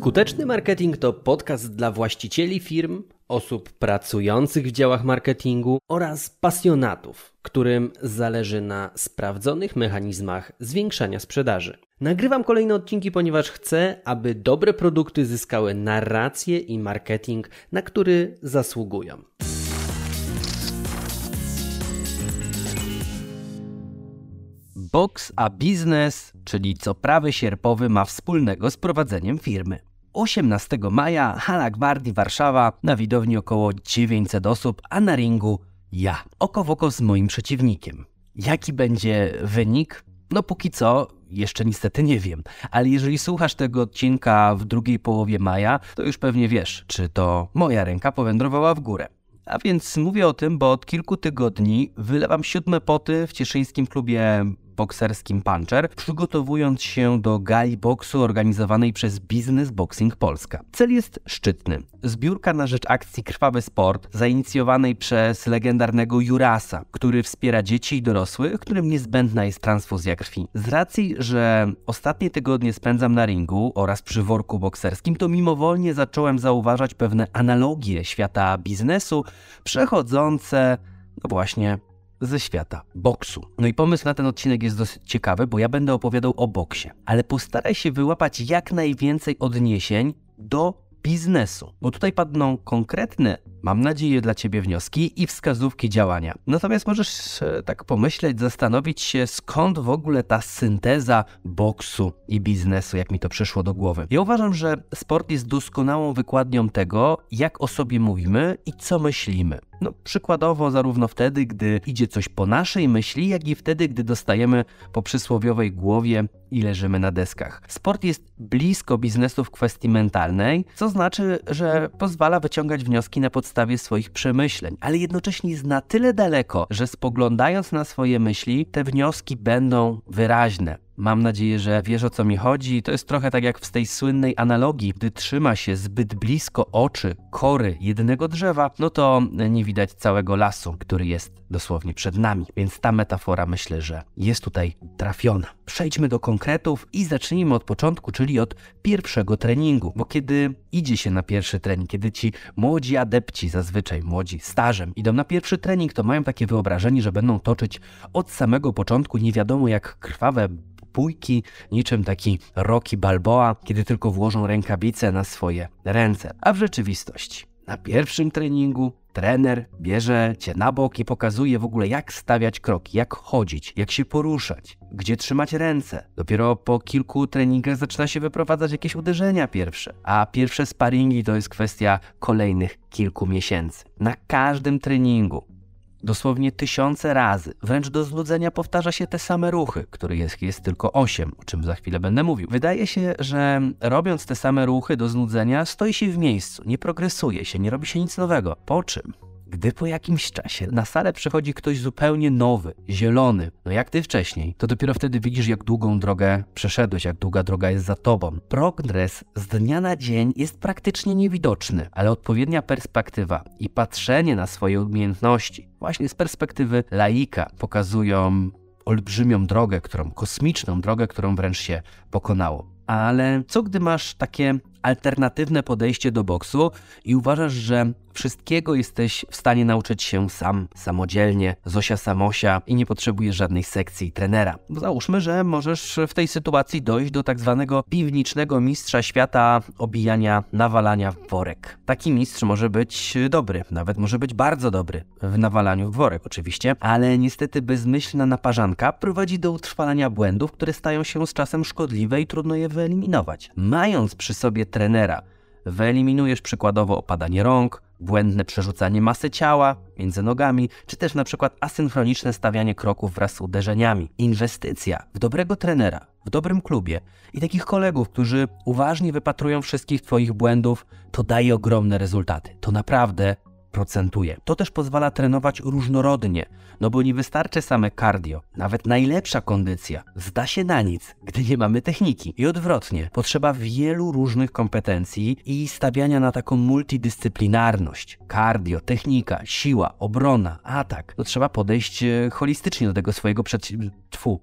Skuteczny marketing to podcast dla właścicieli firm, osób pracujących w działach marketingu oraz pasjonatów, którym zależy na sprawdzonych mechanizmach zwiększania sprzedaży. Nagrywam kolejne odcinki, ponieważ chcę, aby dobre produkty zyskały narrację i marketing, na który zasługują. Box a biznes, czyli co prawy sierpowy ma wspólnego z prowadzeniem firmy. 18 maja Hala Gwardii Warszawa, na widowni około 900 osób, a na ringu ja, oko w oko z moim przeciwnikiem. Jaki będzie wynik? No póki co, jeszcze niestety nie wiem, ale jeżeli słuchasz tego odcinka w drugiej połowie maja, to już pewnie wiesz, czy to moja ręka powędrowała w górę. A więc mówię o tym, bo od kilku tygodni wylewam siódme poty w cieszyńskim klubie bokserskim Puncher, przygotowując się do gali boksu organizowanej przez Business Boxing Polska. Cel jest szczytny. Zbiórka na rzecz akcji Krwawy Sport, zainicjowanej przez legendarnego Jurasa, który wspiera dzieci i dorosłych, którym niezbędna jest transfuzja krwi. Z racji, że ostatnie tygodnie spędzam na ringu oraz przy worku bokserskim, to mimowolnie zacząłem zauważać pewne analogie świata biznesu, przechodzące no właśnie ze świata boksu. No i pomysł na ten odcinek jest dosyć ciekawy, bo ja będę opowiadał o boksie, ale postaraj się wyłapać jak najwięcej odniesień do biznesu, bo tutaj padną konkretne, mam nadzieję, dla Ciebie wnioski i wskazówki działania. Natomiast możesz e, tak pomyśleć, zastanowić się, skąd w ogóle ta synteza boksu i biznesu, jak mi to przyszło do głowy. Ja uważam, że sport jest doskonałą wykładnią tego, jak o sobie mówimy i co myślimy. No, przykładowo, zarówno wtedy, gdy idzie coś po naszej myśli, jak i wtedy, gdy dostajemy po przysłowiowej głowie i leżymy na deskach. Sport jest blisko biznesu w kwestii mentalnej, co znaczy, że pozwala wyciągać wnioski na podstawie swoich przemyśleń, ale jednocześnie jest na tyle daleko, że spoglądając na swoje myśli, te wnioski będą wyraźne. Mam nadzieję, że wiesz o co mi chodzi. To jest trochę tak jak w tej słynnej analogii, gdy trzyma się zbyt blisko oczy kory jednego drzewa, no to nie widać całego lasu, który jest dosłownie przed nami. Więc ta metafora myślę, że jest tutaj trafiona. Przejdźmy do konkretów i zacznijmy od początku, czyli od pierwszego treningu, bo kiedy idzie się na pierwszy trening, kiedy ci młodzi adepci, zazwyczaj młodzi stażem, idą na pierwszy trening, to mają takie wyobrażenie, że będą toczyć od samego początku nie wiadomo jak krwawe pójki, niczym taki Rocky Balboa, kiedy tylko włożą rękawice na swoje ręce. A w rzeczywistości, na pierwszym treningu trener bierze cię na bok i pokazuje w ogóle jak stawiać kroki, jak chodzić, jak się poruszać, gdzie trzymać ręce. Dopiero po kilku treningach zaczyna się wyprowadzać jakieś uderzenia pierwsze, a pierwsze sparingi to jest kwestia kolejnych kilku miesięcy. Na każdym treningu Dosłownie tysiące razy, wręcz do znudzenia powtarza się te same ruchy, których jest, jest tylko osiem, o czym za chwilę będę mówił. Wydaje się, że robiąc te same ruchy do znudzenia, stoi się w miejscu, nie progresuje się, nie robi się nic nowego. Po czym gdy po jakimś czasie na salę przychodzi ktoś zupełnie nowy, zielony, no jak ty wcześniej, to dopiero wtedy widzisz, jak długą drogę przeszedłeś, jak długa droga jest za tobą. Progres z dnia na dzień jest praktycznie niewidoczny, ale odpowiednia perspektywa i patrzenie na swoje umiejętności, właśnie z perspektywy laika, pokazują olbrzymią drogę, którą, kosmiczną drogę, którą wręcz się pokonało. Ale co gdy masz takie alternatywne podejście do boksu i uważasz, że wszystkiego jesteś w stanie nauczyć się sam, samodzielnie, Zosia Samosia i nie potrzebujesz żadnej sekcji trenera. Załóżmy, że możesz w tej sytuacji dojść do tak zwanego piwnicznego mistrza świata obijania, nawalania w worek. Taki mistrz może być dobry, nawet może być bardzo dobry w nawalaniu w worek oczywiście, ale niestety bezmyślna naparzanka prowadzi do utrwalania błędów, które stają się z czasem szkodliwe i trudno je wyeliminować. Mając przy sobie trenera, wyeliminujesz przykładowo opadanie rąk, błędne przerzucanie masy ciała między nogami, czy też na przykład asynchroniczne stawianie kroków wraz z uderzeniami. Inwestycja w dobrego trenera, w dobrym klubie i takich kolegów, którzy uważnie wypatrują wszystkich Twoich błędów, to daje ogromne rezultaty. To naprawdę procentuje. To też pozwala trenować różnorodnie, no bo nie wystarczy same cardio. Nawet najlepsza kondycja zda się na nic, gdy nie mamy techniki. I odwrotnie, potrzeba wielu różnych kompetencji i stawiania na taką multidyscyplinarność. Cardio, technika, siła, obrona, atak. To trzeba podejść e, holistycznie do tego swojego przed... Tfu,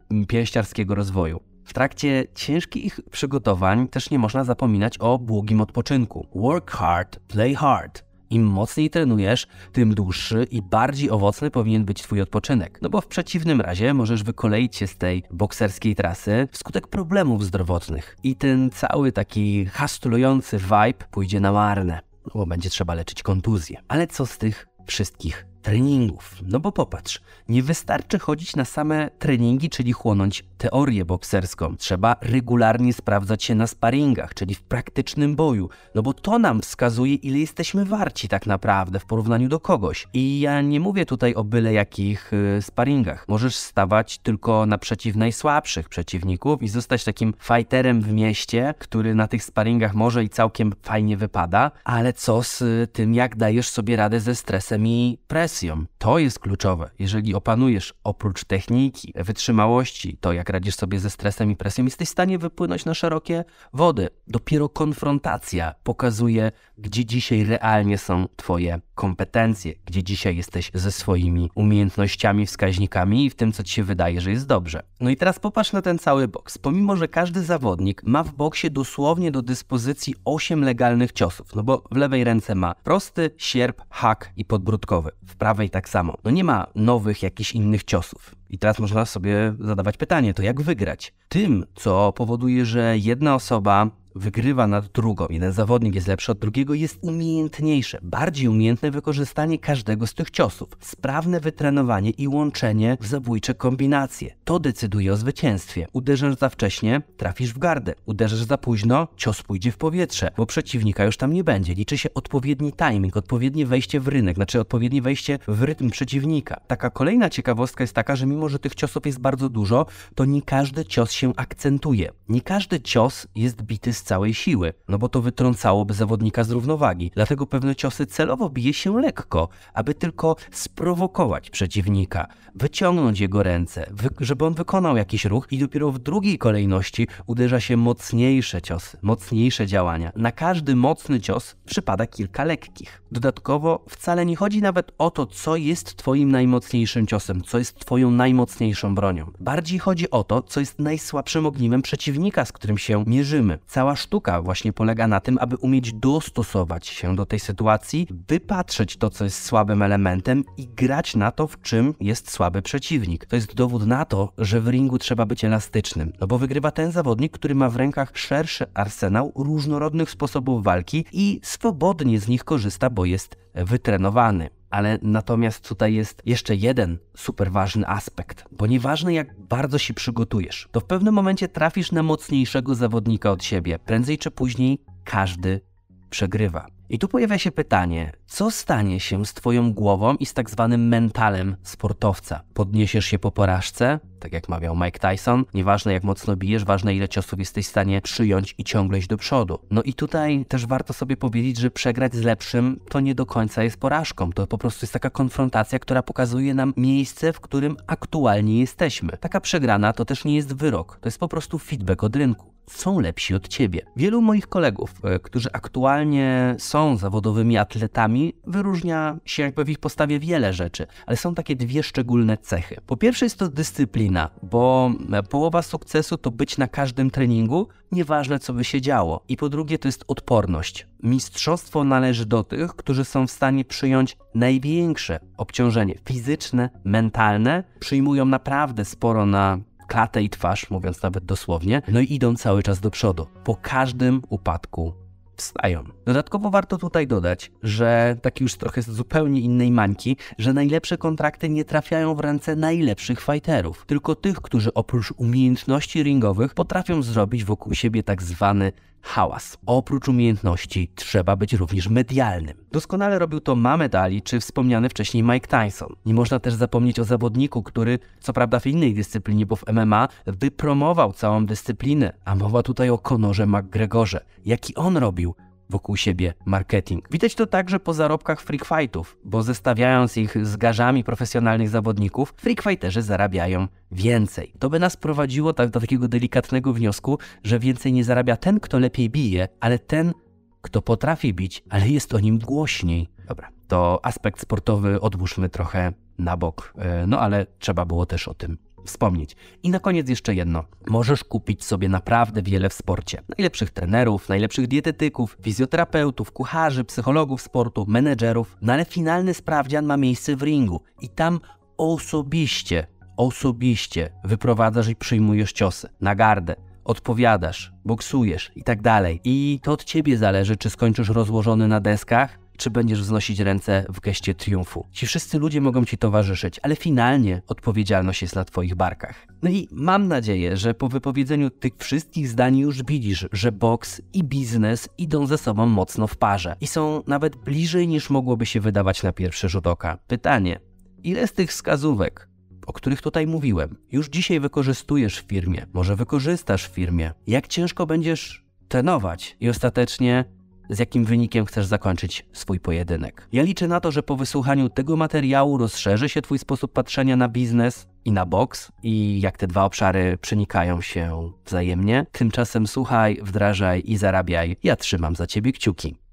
rozwoju. W trakcie ciężkich przygotowań też nie można zapominać o błogim odpoczynku. Work hard, play hard. Im mocniej trenujesz, tym dłuższy i bardziej owocny powinien być Twój odpoczynek. No bo w przeciwnym razie możesz wykoleić się z tej bokserskiej trasy wskutek problemów zdrowotnych. I ten cały taki hastulujący vibe pójdzie na marne, no bo będzie trzeba leczyć kontuzję. Ale co z tych wszystkich treningów. No bo popatrz, nie wystarczy chodzić na same treningi, czyli chłonąć teorię bokserską. Trzeba regularnie sprawdzać się na sparingach, czyli w praktycznym boju, no bo to nam wskazuje, ile jesteśmy warci tak naprawdę w porównaniu do kogoś. I ja nie mówię tutaj o byle jakich y, sparingach. Możesz stawać tylko naprzeciw najsłabszych przeciwników i zostać takim fighterem w mieście, który na tych sparingach może i całkiem fajnie wypada, ale co z y, tym, jak dajesz sobie radę ze stresem i presją? To jest kluczowe. Jeżeli opanujesz oprócz techniki, wytrzymałości, to jak radzisz sobie ze stresem i presją, jesteś w stanie wypłynąć na szerokie wody. Dopiero konfrontacja pokazuje, gdzie dzisiaj realnie są Twoje kompetencje, gdzie dzisiaj jesteś ze swoimi umiejętnościami, wskaźnikami i w tym, co Ci się wydaje, że jest dobrze. No i teraz popatrz na ten cały boks. Pomimo, że każdy zawodnik ma w boksie dosłownie do dyspozycji 8 legalnych ciosów, no bo w lewej ręce ma prosty, sierp, hak i podbródkowy. W prawej tak samo. No nie ma nowych jakichś innych ciosów. I teraz można sobie zadawać pytanie, to jak wygrać? Tym, co powoduje, że jedna osoba wygrywa nad drugą, jeden zawodnik jest lepszy od drugiego, jest umiejętniejsze, bardziej umiejętne wykorzystanie każdego z tych ciosów, sprawne wytrenowanie i łączenie w zabójcze kombinacje. To decyduje o zwycięstwie. Uderzysz za wcześnie, trafisz w gardę. Uderzysz za późno, cios pójdzie w powietrze, bo przeciwnika już tam nie będzie. Liczy się odpowiedni timing, odpowiednie wejście w rynek, znaczy odpowiednie wejście w rytm przeciwnika. Taka kolejna ciekawostka jest taka, że mimo, że tych ciosów jest bardzo dużo, to nie każdy cios się akcentuje. Nie każdy cios jest bity z całej siły, no bo to wytrącałoby zawodnika z równowagi. Dlatego pewne ciosy celowo bije się lekko, aby tylko sprowokować przeciwnika, wyciągnąć jego ręce, żeby on wykonał jakiś ruch i dopiero w drugiej kolejności uderza się mocniejsze ciosy, mocniejsze działania. Na każdy mocny cios przypada kilka lekkich. Dodatkowo wcale nie chodzi nawet o to, co jest twoim najmocniejszym ciosem, co jest twoją najmocniejszą bronią. Bardziej chodzi o to, co jest najsłabszym ogniwem przeciwnika, z którym się mierzymy. Cała sztuka właśnie polega na tym, aby umieć dostosować się do tej sytuacji, wypatrzeć to, co jest słabym elementem i grać na to, w czym jest słaby przeciwnik. To jest dowód na to, że w ringu trzeba być elastycznym, no bo wygrywa ten zawodnik, który ma w rękach szerszy arsenał różnorodnych sposobów walki i swobodnie z nich korzysta, bo jest wytrenowany. Ale natomiast tutaj jest jeszcze jeden super ważny aspekt, bo nieważne jak bardzo się przygotujesz, to w pewnym momencie trafisz na mocniejszego zawodnika od siebie. Prędzej czy później każdy przegrywa. I tu pojawia się pytanie, co stanie się z Twoją głową i z tak zwanym mentalem sportowca? Podniesiesz się po porażce, tak jak mawiał Mike Tyson, nieważne jak mocno bijesz, ważne ile ciosów jesteś w stanie przyjąć i ciągle iść do przodu. No i tutaj też warto sobie powiedzieć, że przegrać z lepszym to nie do końca jest porażką. To po prostu jest taka konfrontacja, która pokazuje nam miejsce, w którym aktualnie jesteśmy. Taka przegrana to też nie jest wyrok, to jest po prostu feedback od rynku są lepsi od ciebie. Wielu moich kolegów, e, którzy aktualnie są zawodowymi atletami, wyróżnia się jakby w ich postawie wiele rzeczy, ale są takie dwie szczególne cechy. Po pierwsze jest to dyscyplina, bo e, połowa sukcesu to być na każdym treningu, nieważne co by się działo. I po drugie to jest odporność. Mistrzostwo należy do tych, którzy są w stanie przyjąć największe obciążenie fizyczne, mentalne, przyjmują naprawdę sporo na klatę i twarz, mówiąc nawet dosłownie, no i idą cały czas do przodu. Po każdym upadku wstają. Dodatkowo warto tutaj dodać, że taki już trochę z zupełnie innej mańki, że najlepsze kontrakty nie trafiają w ręce najlepszych fighterów, tylko tych, którzy oprócz umiejętności ringowych potrafią zrobić wokół siebie tak zwany hałas. Oprócz umiejętności trzeba być również medialnym. Doskonale robił to Mamed Ali czy wspomniany wcześniej Mike Tyson. Nie można też zapomnieć o zawodniku, który co prawda w innej dyscyplinie, bo w MMA wypromował całą dyscyplinę, a mowa tutaj o Conorze McGregorze. Jaki on robił wokół siebie marketing. Widać to także po zarobkach freakfightów, bo zestawiając ich z garzami profesjonalnych zawodników, freakfighterzy zarabiają więcej. To by nas prowadziło tak do takiego delikatnego wniosku, że więcej nie zarabia ten, kto lepiej bije, ale ten, kto potrafi bić, ale jest o nim głośniej. Dobra, to aspekt sportowy odłóżmy trochę na bok, e, no ale trzeba było też o tym wspomnieć. I na koniec jeszcze jedno. Możesz kupić sobie naprawdę wiele w sporcie. Najlepszych trenerów, najlepszych dietetyków, fizjoterapeutów, kucharzy, psychologów sportu, menedżerów, no ale finalny sprawdzian ma miejsce w ringu i tam osobiście, osobiście wyprowadzasz i przyjmujesz ciosy na gardę, odpowiadasz, boksujesz i tak dalej. I to od ciebie zależy, czy skończysz rozłożony na deskach, czy będziesz wznosić ręce w geście triumfu. Ci wszyscy ludzie mogą ci towarzyszyć, ale finalnie odpowiedzialność jest na twoich barkach. No i mam nadzieję, że po wypowiedzeniu tych wszystkich zdań już widzisz, że boks i biznes idą ze sobą mocno w parze i są nawet bliżej niż mogłoby się wydawać na pierwszy rzut oka. Pytanie: ile z tych wskazówek o których tutaj mówiłem, już dzisiaj wykorzystujesz w firmie, może wykorzystasz w firmie, jak ciężko będziesz trenować i ostatecznie z jakim wynikiem chcesz zakończyć swój pojedynek. Ja liczę na to, że po wysłuchaniu tego materiału rozszerzy się Twój sposób patrzenia na biznes i na boks i jak te dwa obszary przenikają się wzajemnie. Tymczasem słuchaj, wdrażaj i zarabiaj. Ja trzymam za Ciebie kciuki.